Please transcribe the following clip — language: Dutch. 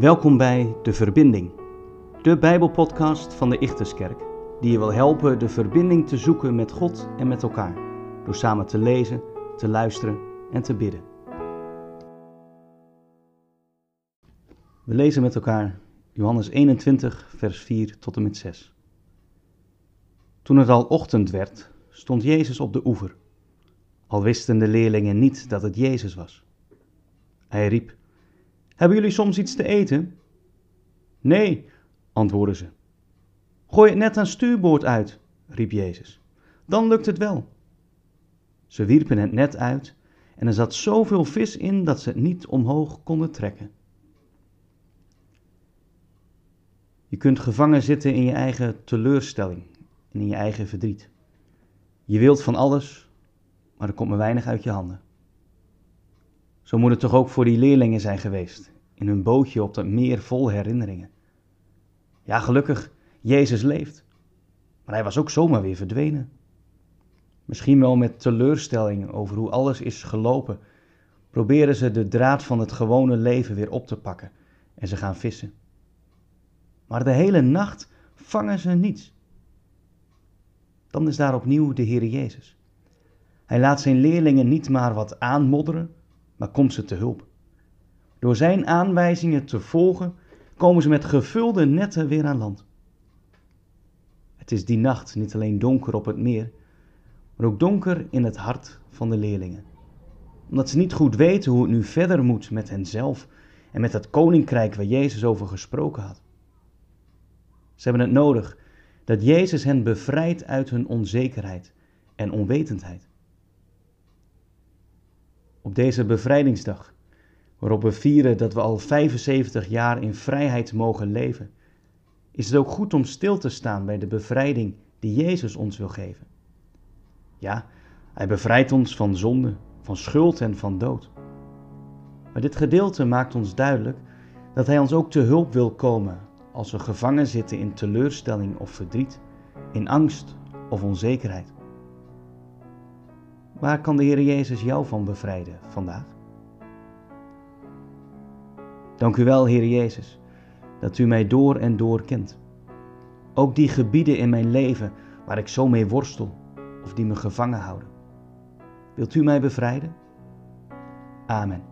Welkom bij De Verbinding, de Bijbelpodcast van de Ichterskerk, die je wil helpen de verbinding te zoeken met God en met elkaar, door samen te lezen, te luisteren en te bidden. We lezen met elkaar Johannes 21, vers 4 tot en met 6. Toen het al ochtend werd, stond Jezus op de oever, al wisten de leerlingen niet dat het Jezus was. Hij riep: Hebben jullie soms iets te eten? Nee, antwoordden ze. Gooi het net aan stuurboord uit, riep Jezus. Dan lukt het wel. Ze wierpen het net uit en er zat zoveel vis in dat ze het niet omhoog konden trekken. Je kunt gevangen zitten in je eigen teleurstelling en in je eigen verdriet. Je wilt van alles, maar er komt maar weinig uit je handen. Zo moet het toch ook voor die leerlingen zijn geweest, in hun bootje op dat meer vol herinneringen. Ja, gelukkig, Jezus leeft. Maar hij was ook zomaar weer verdwenen. Misschien wel met teleurstelling over hoe alles is gelopen, proberen ze de draad van het gewone leven weer op te pakken en ze gaan vissen. Maar de hele nacht vangen ze niets. Dan is daar opnieuw de Heer Jezus. Hij laat zijn leerlingen niet maar wat aanmodderen, maar komt ze te hulp. Door zijn aanwijzingen te volgen, komen ze met gevulde netten weer aan land. Het is die nacht niet alleen donker op het meer, maar ook donker in het hart van de leerlingen. Omdat ze niet goed weten hoe het nu verder moet met henzelf en met het koninkrijk waar Jezus over gesproken had. Ze hebben het nodig dat Jezus hen bevrijdt uit hun onzekerheid en onwetendheid. Op deze bevrijdingsdag, waarop we vieren dat we al 75 jaar in vrijheid mogen leven, is het ook goed om stil te staan bij de bevrijding die Jezus ons wil geven. Ja, Hij bevrijdt ons van zonde, van schuld en van dood. Maar dit gedeelte maakt ons duidelijk dat Hij ons ook te hulp wil komen als we gevangen zitten in teleurstelling of verdriet, in angst of onzekerheid. Waar kan de Heer Jezus jou van bevrijden vandaag? Dank u wel, Heer Jezus, dat u mij door en door kent. Ook die gebieden in mijn leven waar ik zo mee worstel of die me gevangen houden. Wilt u mij bevrijden? Amen.